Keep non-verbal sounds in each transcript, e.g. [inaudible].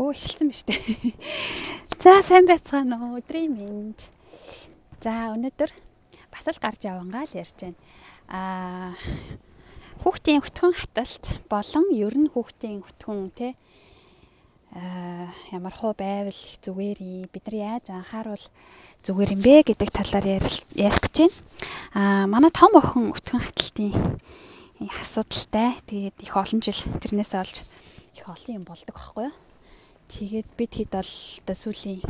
Өө эхэлсэн ба штэ. [laughs] За сайн байцгаана уу өдрийн минь. За өнөөдөр бас л гарч явангаа л ярьж байна. Аа хүүхдийн өтгөн хаталт болон ер нь хүүхдийн өтгөн те аа ямар хуу байвал зүгээр бид нар яаж анхааруул зүгээр юм бэ гэдэг талаар ярих гэж байна. Аа манай том охин өтгөн хаталтын асуудалтай. Тэгээд их олон жил тэрнээс олж их олон юм болдог байхгүй юу? Тэгээд бид хэд бол сүүлийн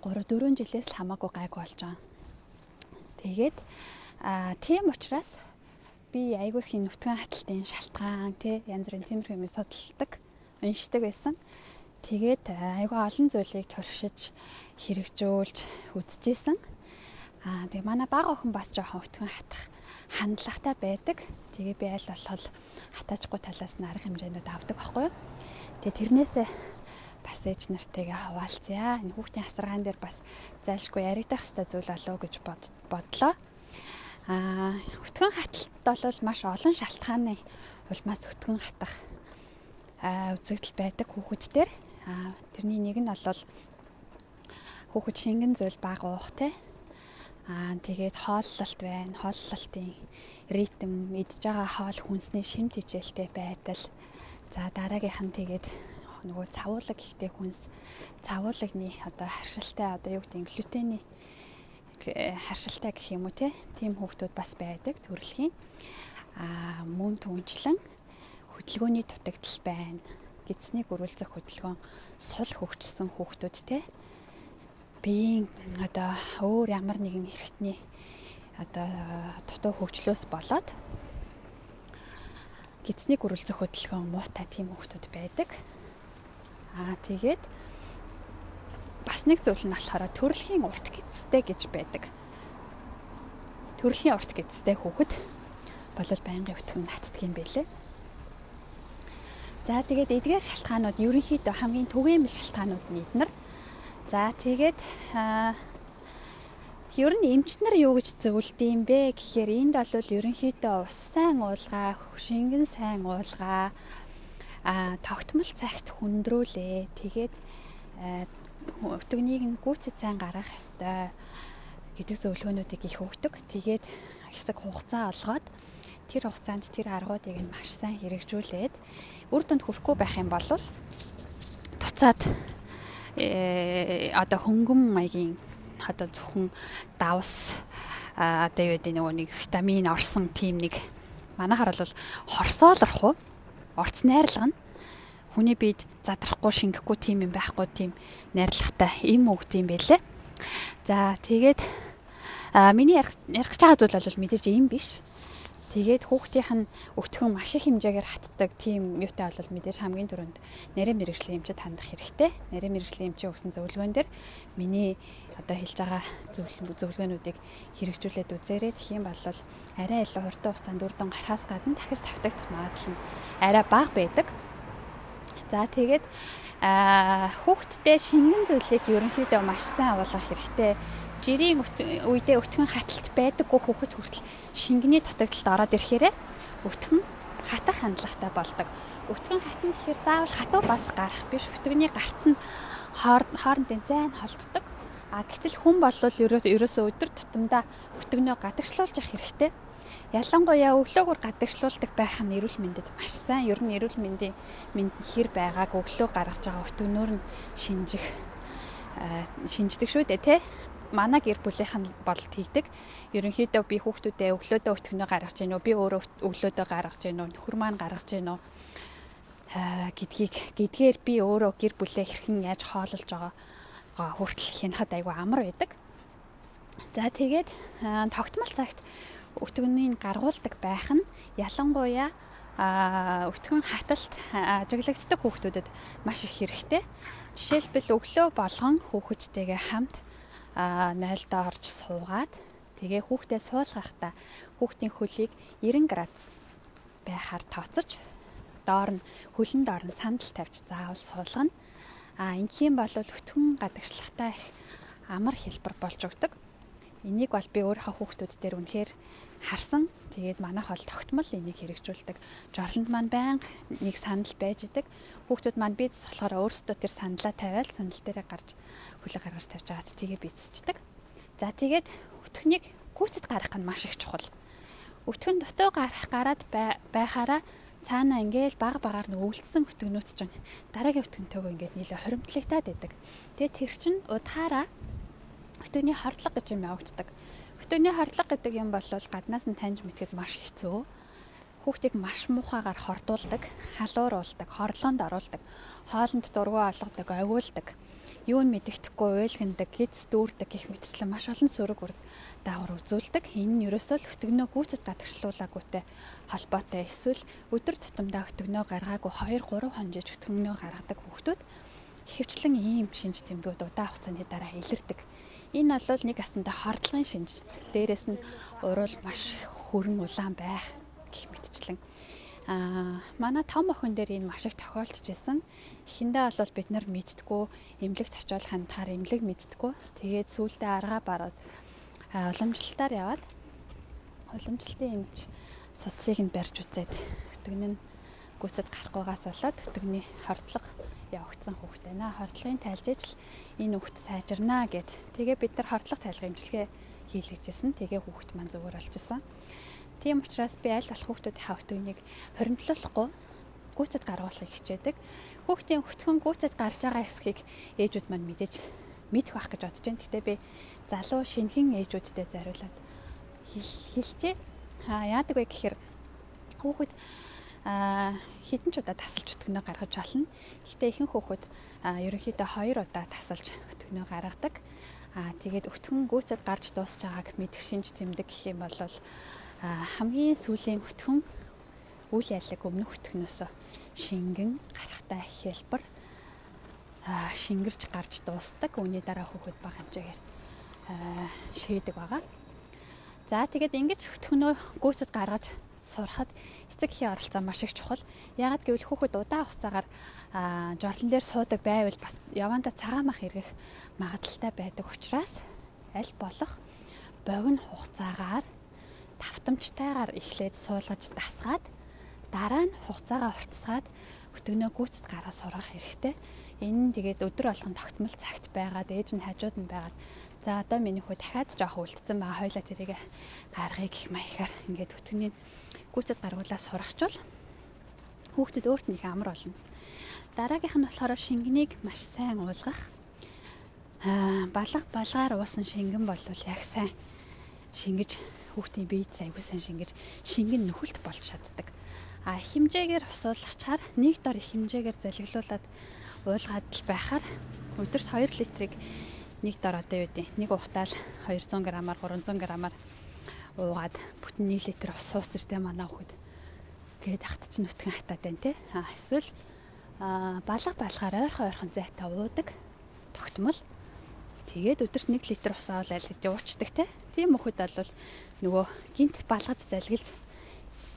3 4 жилээс хамаагүй гайг болж байгаа. Тэгээд аа тийм учраас би айгүй их нүтгэн хаталтын шалтгаан тий янз бүрийн тиймэрхүү юм судалдаг, уншдаг байсан. Тэгээд айгүй олон зүйлийг туршиж хэрэгжүүлж үзчихсэн. Аа тэгээ манай бага охин бас жоохон өтгөн хатах хандлагатай байдаг. Тэгээ би аль болох хатаачгүй талаас нь арга хэмжээнүүд авдаг байхгүй юу? Тэгээ тэрнээсээ бас ээж нартайгаа хаваалцъя. Энэ хүүхдийн асаргаан дээр бас зайлшгүй яригдах хэвээр зүйл болов гэж бодлоо. Аа, өтгөн хаталт бол маш олон шалтгааны улмаас өтгөн хатах үзэгдэл байдаг хүүхэд дээр. Аа, тэрний нэг нь бол хүүхэд шингэн зүйл бага уух те. Аа, тэгээд хооллолт байна. Хооллолтын ритм, идж байгаа хоол хүнсний шим тижээлтэй байдал За дараагийнх нь тэгээд нөгөө цавуулаг ихтэй хүнс цавуулагны одоо харшилтай одоо юу гэдэг глютений харшилтай гэх юм уу те? Тийм хүүхдүүд бас байдаг төрөлхийн. А мөн түнчлэн хөдөлгөөний дутагдал байна. Гидснийг өрүүлзэх хөдөлгөөн сул хөгжсөн хүүхдүүд те? Биеийн одоо өөр ямар нэгэн хэрэгтний одоо дутуу хөгжлөөс болоод гидснийг үргэлжлэх хөдөлгөөн муутай тийм хүмүүс байдаг. Аа тэгээд бас нэг зүйл нь болохоор төрөлхийн урт гидстэй гэж байдаг. Төрөлхийн урт гидстэй хүүхэд болол байнгын өтгөн натдаг юм байлээ. За тэгээд эдгээр шалтгаанууд ерөнхийдөө хамгийн түгээмэл шалтгаанууд нь эднэр. За тэгээд Ер нь эмч нар юу гэж зөвлөдөм бэ гэхээр энд бол ерөнхийдөө ус сайн уулгаа, шингэн сайн уулгаа, тогтмол цагт хүндрүүлээ. Тэгээд өтгнийг нь гүйцэд сайн гаргах ёстой гэдэг зөвлөгөөнүүдийг их өгдөг. Тэгээд хэсэг хугацаа олгоод тэр хугацаанд тэр аргуудыг нь маш сайн хэрэгжүүлээд үр дүнд хүрэхгүй байх юм бол буцаад э одоо хөнгөн маягийн одоо зөвхөн давс одоо юу гэдэг нөгөө нэг витамин орсон тийм нэг манайхаар бол хорсоолрох уу орц найрлага нь хүний биед задрахгүй шингэхгүй тийм юм байхгүй тийм найрлагатай им өгд юм байлээ. За тэгээд миний ярих ярих байгаа зүйл бол мэдээж им биш. Тэгээд хүүхдийнх нь өгтгөн маш их хэмжээгээр хатдаг тийм юутай бол мэдээж хамгийн түрүүнд нарийн мэрэгжлийн эмчэд хандах хэрэгтэй. Нарийн мэрэгжлийн эмчийн өгсөн зөвлөгөөн дээр миний одоо хэлж байгаа зөвлөгөөнүүдийг хэрэгжүүлээд үзээрэй. Тэгэх юм бол арай илүү хурдан хугацаанд үр дүн гарахаас гадна дахиж тавтагдах магадлал нь арай бага байдаг. За тэгээд хүүхдтэй шингэн зүйлийг ерөнхийдөө маш сайн агуулгах хэрэгтэй жирийн үедээ өтгөн хаталт байдаггүй хүүхэд хүртэл шингэний дутагдалд ороод ирэхээрээ өтгөн хатах хандлагатай болдог. Өтгөн хатна гэхээр заавал хатуу бас гарах биш. Өтгөний гарц нь хоорондын зайн холддог. А гэтэл хүн бол ерөөсөө өдөр тутамдаа өтгөнөө гадагшлуулж явах хэрэгтэй. Ялангуяа өглөөгөр гадагшлуулдаг байх нь эрүүл мэндэд маш сайн. Ер нь эрүүл мэндийн мэнд хэр байгааг өглөө гаргаж байгаа өтгөнөөр нь шинжих шинждэг шүү дээ тий манай гэр бүлийнх нь бол тэгдэг. Ерөнхийдөө би хүүхдүүдээ өглөөдөө өтгөнөө гаргаж гин үү? Би өөрөө өглөөдөө гаргаж гин үү? Нөхөр маань гаргаж гин үү? Аа гэдгийг гэдгээр би өөрөө гэр бүлээ хэрхэн яаж хоололж байгаа хүртэл хянахад айгүй амар байдаг. За тэгээд тогтмол цагт өтгөнийг гаргуулдаг байх нь ялангуяа а өтгөн хаталт ажиглагддаг хүүхдүүдэд маш их хэрэгтэй. Жишээлбэл өглөө болгон хүүхэдтэйгээ хамт 0-доо орж суугаад тэгээ хүүхдээ суулгахтаа хүүхдийн хөлийг 90 градус байхаар тооцож доор нь хөлн доор нь сандал тавьж заавал суулгана. А ингийн бол өтгөн гадагшлагтай их амар хэлбэр болж өгдөг. Энийг бол би өөрийнхөө хүүхдүүд дээр үнэхээр харсан. Тэгээд манайх бол тогтмол энийг хэрэгжүүлдэг. Жорлонд маань байнга нэг санал байж идэг. Хүүхдүүд маань биз болохоор өөрсдөө тэр саналаа тавиал санал дээрээ гарч хөлөг гаргаж тавьж агаад тгээ бицчихдэг. За тэгээд өтхнийг гүйцэд гаргах нь маш их чухал. Өтгөн дутуу гарах гараад байхаараа цаана ингээл баг багаар нь өвлдсөн өтгөнүүд чинь дараагийн өтгөнтэйгөө ингээд нийлээ хоримтлагтаад байдаг. Тэгээд тэр чинь удаараа өтгөний хордлого гэж юм явагддаг. Өтгөний хордлого гэдэг юм бол гаднаас нь таньж мэдхэд маш хэцүү. Хүүхдийг маш муухайгаар хордуулдаг, халууруулдаг, хорлоонд оруулдаг, хоолнд дургу олгодог, овиулдаг юу нь мэддэхгүй уйлгэндэг, гиз дүүрдэг гих мэтчлэн маш олон сөрөг урд даавар үзүүлдэг. Энэ нь ерөөсөө л өтгөнөө гүйцэд гадагшлуулаагүйтэй холбоотой эсвэл өдөр тутамдаа өтгөнөө гаргаагүй 2 3 хонжиж өтгөнөө гаргадаг хүүхдүүд ихэвчлэн ийм шинж тэмдгүүд удаан хугацааны дараа илэрдэг. Энэ бол нэг асандаа хордлогын шинж. Дээрээс нь урал маш хөрөн улаан байх гих мэтчлэн Аа манай том охин дээр энэ маш их тохиолдож исэн. Эхэндээ бол бид нар мэдтгүү эмнэлэгт очиод хандахаар эмнэлэг мэдтгүү. Тэгээд сүүлдээ аргаа бараад уламжлалтаар яваад уламжлалтын эмч суцсыг нь барьж үзээд өтгөн нь гүцэд гарахгүйгаас болоод өтгөний хордлого явагдсан хүүхэд байна. Хордлогын тайлжиж л энэ хүүхэд сайжирнаа гэд. Тэгээ бид нар хордлого тайлгын эмчилгээ хийлгэжсэн. Тэгээ хүүхэд маань зүгээр болчихсон. Тийм учраас би аль болох хүүхдүүдийн хавтгыг хоримтлуулахгүй гүйцэд гаргуулахыг хичээдэг. Хүүхдийн хөтгөн гүйцэд гарч байгаа хэсгийг ээжүүд маань мэдээж мэдэх байх гэж бодож байна. Гэтэ би залуу шинхэн ээжүүдтэй зариулаад хэлчихье. Аа яадаг вэ гэхээр хүүхэд а хідэн ч удаа тасалж өтгөнөө гаргаж болно. Гэхдээ ихэнх хүүхэд ерөнхийдөө 2 удаа тасалж өтгөнөө гаргадаг. Аа тэгээд өтгөн гүйцэд гарч дуусч байгааг мэдэх шинж тэмдэг гэх юм бол хамгийн сүүлийн хөтгөн үйл яллаг өмнөх хөтгнөөс шингэн гарахтай хэлбэр шингэрж гарч дуустдаг. Үүний дараа хүүхэд бага хэмжээгээр шийдэг байгаа. За тэгээд ингэж хөтгөнөө гүйцэд гаргаж сурахад эцэг эхийн оролцоо маш их чухал. Ягаад гэвэл хүүхэд удаан хугацаагаар жорлон дээр суудаг байвал бас яванда цагаан мах эргэх магадaltaй байдаг учраас аль болох богино хугацаагаар тавтамжтайгаар эхлээд суулгаж дасгаад дараа нь хугацаагаа уртсгаад өтгөнөө гүйцэд гараа сургах хэрэгтэй. Энэ нь тэгээд өдөр болгон тогтмол цагт байгаад ээж нь хажууд нь байгаад за одоо миний хүү дахиад жоох үлдсэн байгаа хойлоо тэрийг гаргая гэх маягаар ингээд өтгөний гүйцэд гаргуулаа сурахчвал хүүхдэд өөрт нь их амар болно. Дараагийнх нь болохоор шингэнийг маш сайн уулгах. Аа балга балгаар уусан шингэн бол яг сайн шингэж хүүхдийн биед аягүй сайн шингэж шингэн нөхөлт болж чаддаг. А хэмжээгээр усуулгачаар нэг дор хэмжээгээр залгилуулад уулгаад л байхаар өдөрт 2 литрийг нэг дор одоо юу гэдэг нэг ухтаал 200 г-аар 300 г-аар уугаад бүтэн 1 литр ус суусч тэ манай хүүхэд тэгээд ахт ч нүтгэн хатаад байна те. А эсвэл а балга балгаар ойрхон ойрхон зайтай уудаг тогтмол Тэгээд өдөрт 1 литр ус авал аль гэж уучдаг те. Тийм мөхөд бол нөгөө гинт балгаж залгилж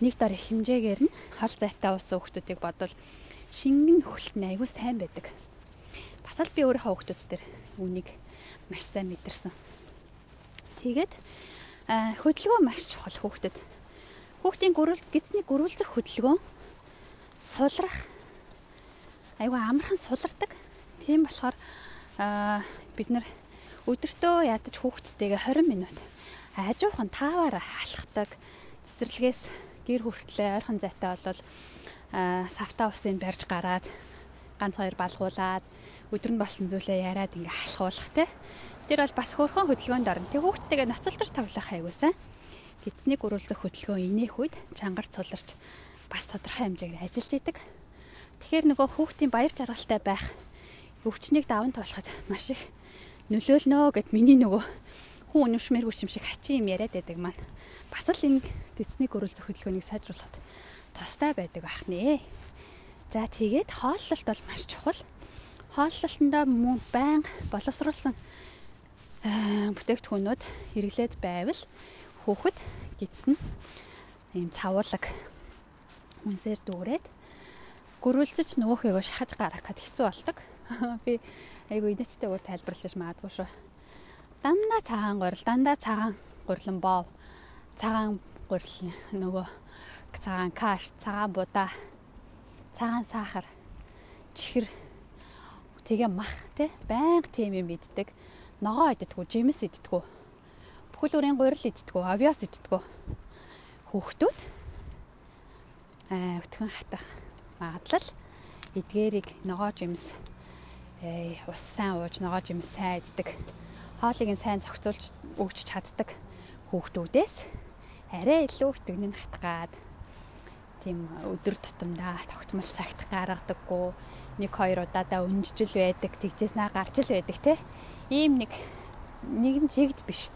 нэг дор их хэмжээгээр нь хол зайтай ус хүүхдүүдийг бодвол шингэн нь аягүй сайн байдаг. Бас л би өөрийнхөө хүүхдүүд дээр үнийг маш сайн мэдэрсэн. Тэгээд хөдөлгөөн маш чухал хүүхдэд. Хүүхдийн гөрөл гидсний гөрүүлзэх хөдөлгөөн сулрах айгүй амархан сулардаг. Тийм болохоор бид нар өдөртөө ядаж хүүхдтэйгээ 20 минут ажуухан тааваар алхдаг цэцэрлэгээс гэр хүртлээ ойрхон зайтай бол савта усыг барьж гараад ганц хоёр балгуулад өдөр нь болсон зүйлээ яриад ингээ алхуулах те тэр бол бас хөрхөн хөдөлгөөнд орно тэг хүүхдтэйгээ ноцолтож тоглох хайгуусан гидсний гөрүүлзэх хөдөлгөөн инех үед чангарч суларч бас тодорхой хэмжээгээр ажиллаж идэг тэгэхээр нөгөө хүүхдийн баяр жаргалтай байх өвчнийг даван туулахад маш их нөлөөлнө гэд миний нөгөө хүн өнөмшмээргүй юм шиг хачин юм яриад байдаг маань. Бас л энэ гидсний гөрөл зөвхөлгөөнийг сайжруулахад тустай байдаг байх нэ. За тэгээд хооллолт бол маш чухал. Хооллолтондоо мөн байн боловсруулсан бүтээгдэхүүнүүд хэрэглээд байвал хүүхэд гидсэн ийм цавуулаг хүнсээр дүүрээд гөрүүлзэж нөгөөхийгөө шахаж гарах гэд хэцүү болдог. [laughs] Би айгу инээдтэй өөр тайлбарлаж магадгүй шүү. Дандаа цагаан гурил, дандаа цагаан гурлан боов. цагаан гурил нөгөө цагаан каш, цагаан будаа, цагаан сахар, чихэр тэгээ мах тий байнга тийм юм иддэг. Ногоо иддэггүй, жимс иддэггүй. Бүхэл бүрийн гурил иддэггүй, авиас иддэггүй. Хүүхдүүд аа өтгөн хатах магадлал эдгээрийг ногоо жимс э ус сайн ууж ногоо жимс сайн иддэг. Хоолыг нь сайн зохицуулж өгч чаддаг хүүхдүүдээс арай илүү өтгөнийг хатгаад тийм өдөр тутамдаа тогтмол цагт гаргадаггүй нэг хоёр удаадаа өнжижил байдаг тэгжээс наа гарч ил байдаг те ийм нэг нэгэн жигд биш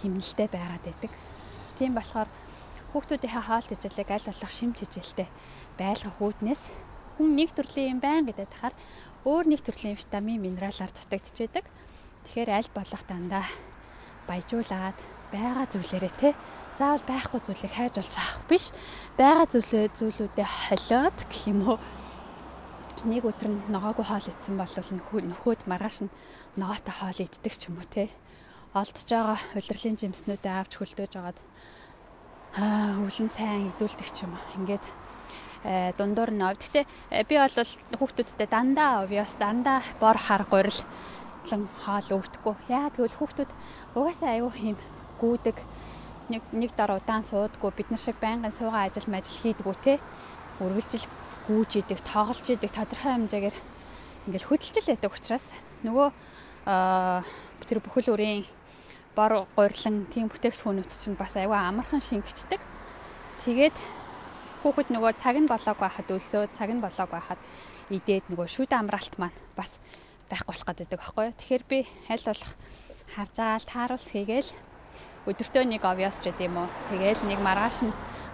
химнэлтэй байгаад байдаг тийм болохоор хүүхдүүдийнхээ хаалт ижилэг аль болох шимт хижилтэй байлгах үүднээс хүн нэг төрлийн юм байн гэдэг тахаар өөр нэг төрлийн витамин минералаар дутагдчихэдэг тэгэхээр аль болох дандаа баяжуулаад байгаа зүйлээрээ те заавал байхгүй зүйлийг хайж олж авах биш. Бага зүйлээ зүйлүүдээ холиод гэх юм уу. Нэг өдөр нь ногоогүй хоол идсэн бол нөхөд маргааш нь ногоотой хоол иддэг ч юм уу те. Олдж байгаа улирлын жимснүүдээ авч хөлдөөж агаад аа өвлөн сайн идүүлдэг ч юм уу. Ингээд э, дундуур нь ов. Гэтэ э, би бол хүүхдүүдтэй дандаа овёс дандаа бор хар гурил хоол өвдөхгүй. Яа тэгвэл хүүхдүүд угаасаа аюу юм гүдэг нэг нэг дор удаан суудгүй бид нар шиг байнгын суугаа ажил мажил хийдгүү те үргэлжил гүүж идэг тоглож идэг тодорхой хэмжээгээр ингээл хөдөлж л байдаг учраас нөгөө тэр бүхэл үрийн бор гурилан тийм бүтээгдэхүүнүүд чинь бас аюу амархан шингэцдэг. Тэгээд хүүхэд нөгөө цаг нь болоог байхад өлсөө цаг нь болоог байхад идээд нөгөө шүд амраалт маань бас байхгүй болох гэдэг байхгүй юу. Тэгэхээр би аль болох харж агаал тааруулс хийгээл өдөртөө нэг овёс ч гэдэм үү. Тэгээл нэг маргааш нь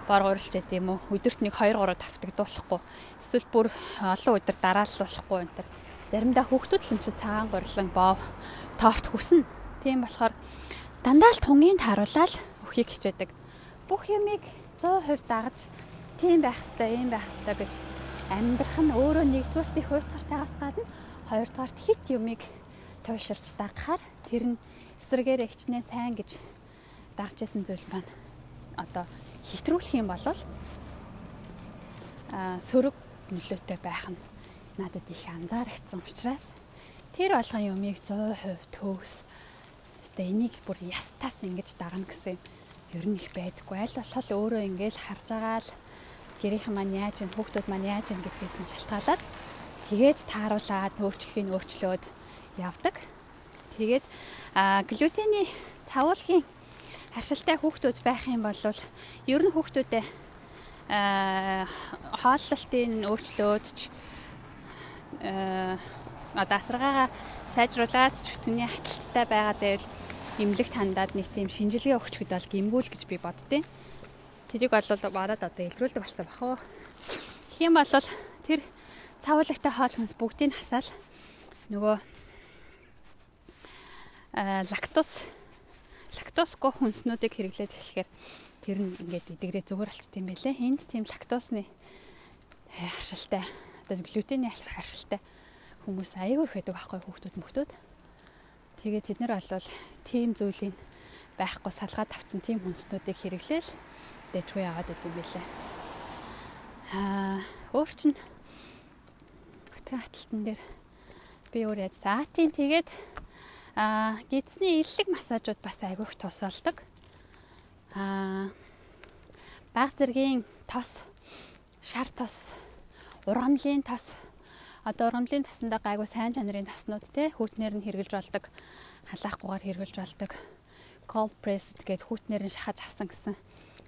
бор гурилч гэдэм үү. Өдөрт нэг 2 3 тавтагдуулахгүй. Эсвэл бүр олон өдөр дарааллуулахгүй энэ төр. Заримдаа хүүхдүүд л юм чи цагаан гурилан боо торт хүснэ. Тийм болохоор дандаа л тунгийн тааруулаад өхийг хичээдэг. Бүх юмыг 100% дагаж тийм байх хэвээр, ийм байх хэвээр гэж амьдрах нь өөрөө нэгдүгээрт их уйтгартайгаас гадна хоёрдугаарт хит юмыг туйширч дагахаар тэр нь эсрэгээр ихчнээ сайн гэж дагж исэн зүйл маань одоо хитрүүлэх юм бол а сөрөг нөлөөтэй байх нь надад их анзаарчихсан учраас тэр болгон юмыг 100% төгс. Гэтэ энийг бүр ястаас ингэж дагна гэсэн ер нь их байдаггүй. Аль болох өөрөө ингээл харж байгаа л гэрийнхэн маань яаж ин хүүхдүүд маань яаж ин гэдгээс нь шалтгаалаад тэгээд тааруулаад өөрчлөлгийг өөрчлөөд явдаг. Тэгээд глютений цавуулгын харшилтай хүүхдүүд байх юм бол ер нь хүүхдүүдээ хооллолтын өөрчлөөд ч одоо асаргаагаа сайжруулад ч түүний хаталттай байгаа дээр имлэг тандаад нэг тийм шинжилгээ өгч хөдөл гимгүүл гэж би боддیں۔ Тэрийг бол бараад одоо илрүүлдэг болсон бах уу. Хэм бол тэр цавуулагтай хоол хүнс бүгдийг хасаал нөгөө лактоз лактозгүй хүнснүүдийг хэрэглээд эхлэхээр тэр нь ингээд эдгэрээ зүгээр болчт юм байлээ. Энд тийм лактозны харшилтай одоо глютений харшилтай хүмүүс аягүй их байдаг байхгүй хүүхдүүд мөхтүүд. Тэгээд тэд нар бол тийм зүйлийг байхгүй салгаад тавцсан тийм хүнснүүдийг хэрэглээл дэжгүй яваад идэв байлээ. Аа өөр чин хөтгөн хаталтан дээр би өөр яаж за тийм тэгээд Аа гидсний иллэг массажууд бас айгүйх тус болдог. Аа баг зэргийн тос, шар тос, ургамлын тос. Одоо ургамлын тосондоо гайгүй сайн чанарын тоснууд те хүүтнэр нь хэрглэж болдог халаахгүйгээр хэрглэж болдог. Cold pressed гэд хүүтнэр нь шахаж авсан гэсэн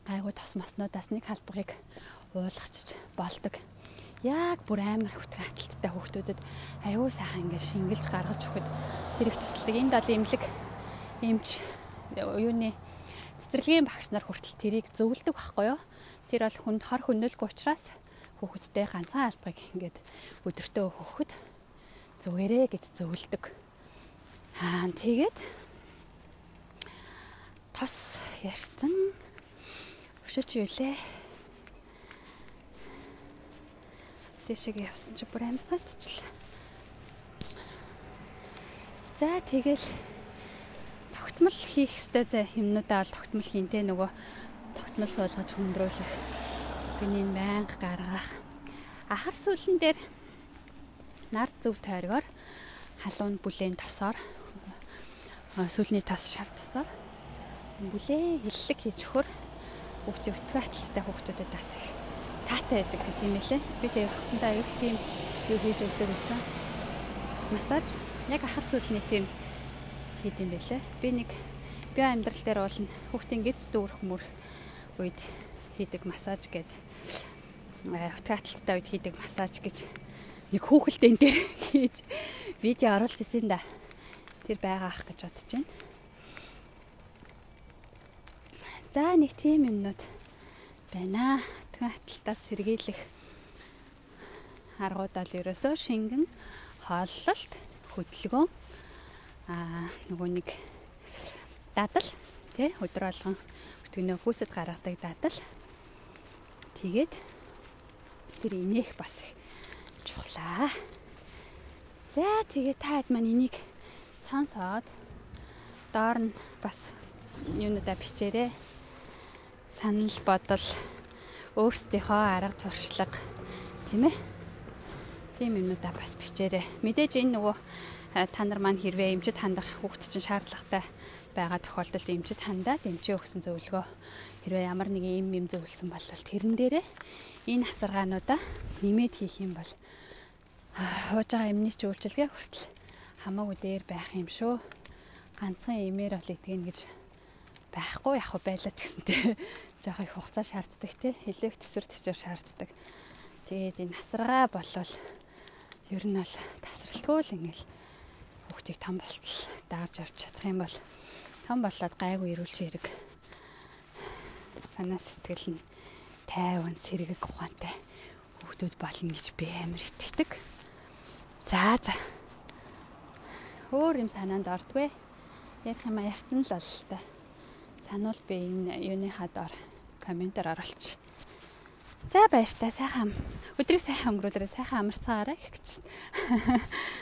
гайгүй тос маснуудаас нэг халбагыг уулгачж болдог яг бүр амар хөтгөн хаталттай хүүхдүүдэд аюу сайхан ингээд шингэлж гаргаж өгөхөд тэр их тусалдаг. Энд бол имлэг эмч юуны цэцэрлэгийн багш нар хүртэл тэрийг зөвлөдөг байхгүй юу? Тэр бол хүнд хор хөнөөлгүй учраас хүүхэдтэй ганцхан албаыг ингээд өдөртөө өгөхөд зүгээрээ гэж зөвлөдөг. Аа тэгээд тас ярьсан. Өшөөч юу лээ? Дэшег явсан чи бүр амьсгатчлаа. За тэгэл тогт тогтмол хийх ёстой юмнуудаа бол тогтмол хийн те нөгөө тогтмол суулгаж хүндрүүлэх. Биний байнга гаргах. Ахар сүлэн дээр нар зөв тойргоор халуун бүлээн тосоор сүлний тас шар тасаар бүлээ хиллэг хийж өгөхөр хүүхдийн өтгөө аталттай хүүхдүүдэд бас их таатай байдаг гэдэг юм лээ. Би тэг охтондоо аюу тийм юу хийж өгдөг байсан. Массаж яг ахар сүлний тийм хийд юм бэлээ. Би нэг би амьдрал дээр бол хүүхдийн гиз дүүрэх мөрөх үед хийдэг массаж гэдэг өтгөө аталттай үед хийдэг массаж гэж нэг хүүхэлдэйн дээр [laughs] хийж видео оруулж ирсэн да. Тэр байгаах гэж бодож байна. За нэг тийм юмнууд байна. Өтгөө аталтаас сэргийлэх аргууд бол ерөөсөө шингэн хооллолт хөдөлгөөн аа нөгөө нэг дадал тий өдөр болгон өтгөнөө хүүцэд гаргадаг дадал тэгээд тэр инех бас их чухлаа. За тэгээ та хэд маань энийг сонсоод доор нь бас юунуудаа бичээрэй. Санал бодол өөрсдийнхөө арга туршлага тийм ээ. Тийм юмнуудаа бас бичээрэй. Мэдээж энэ нөгөө та нар маань хэрвээ эмчит хандах хүүхд чинь шаардлагатай байгаа тохиолдолд эмчит хандаа дэмжээ өгсөн зөвлөгөө хэрвээ ямар нэг юм юм зөвлөсөн бол тэрэн дээрээ энэ хасаргаануудаа нэмээд хийх юм бол хууж байгаа эмний ч үйлчилгээ хүртэл хамаагүй дээр байх юм шүү. Ганцхан эмээр бол итгэн гэж байхгүй яг байлаа ч гэсэнтэй жоох их хугацаа шаарддаг те илүү их төсвөр төвчөр шаарддаг. Тэгээд энэ хасаргаа болвол ер нь бол тасралтгүй л ингээл хүүхдийг том болтол даарж авч чадах юм бол том болоод гайгүй ирүүлж хэрэг санаа сэтгэл нь тайван сэргэг ухаантай хүүхдүүд болно гэж би амар итгэдэг. За за. Өөр юм санаанд ордгүй. Ярих юм ярьсан л бол та. Сануул би энэ юуны хадаар комментээр оруулчих. За баяртай сайхан өдрийг сайхан өнгөрүүлээрэй сайхан амарцаагаарай гэх гэж. За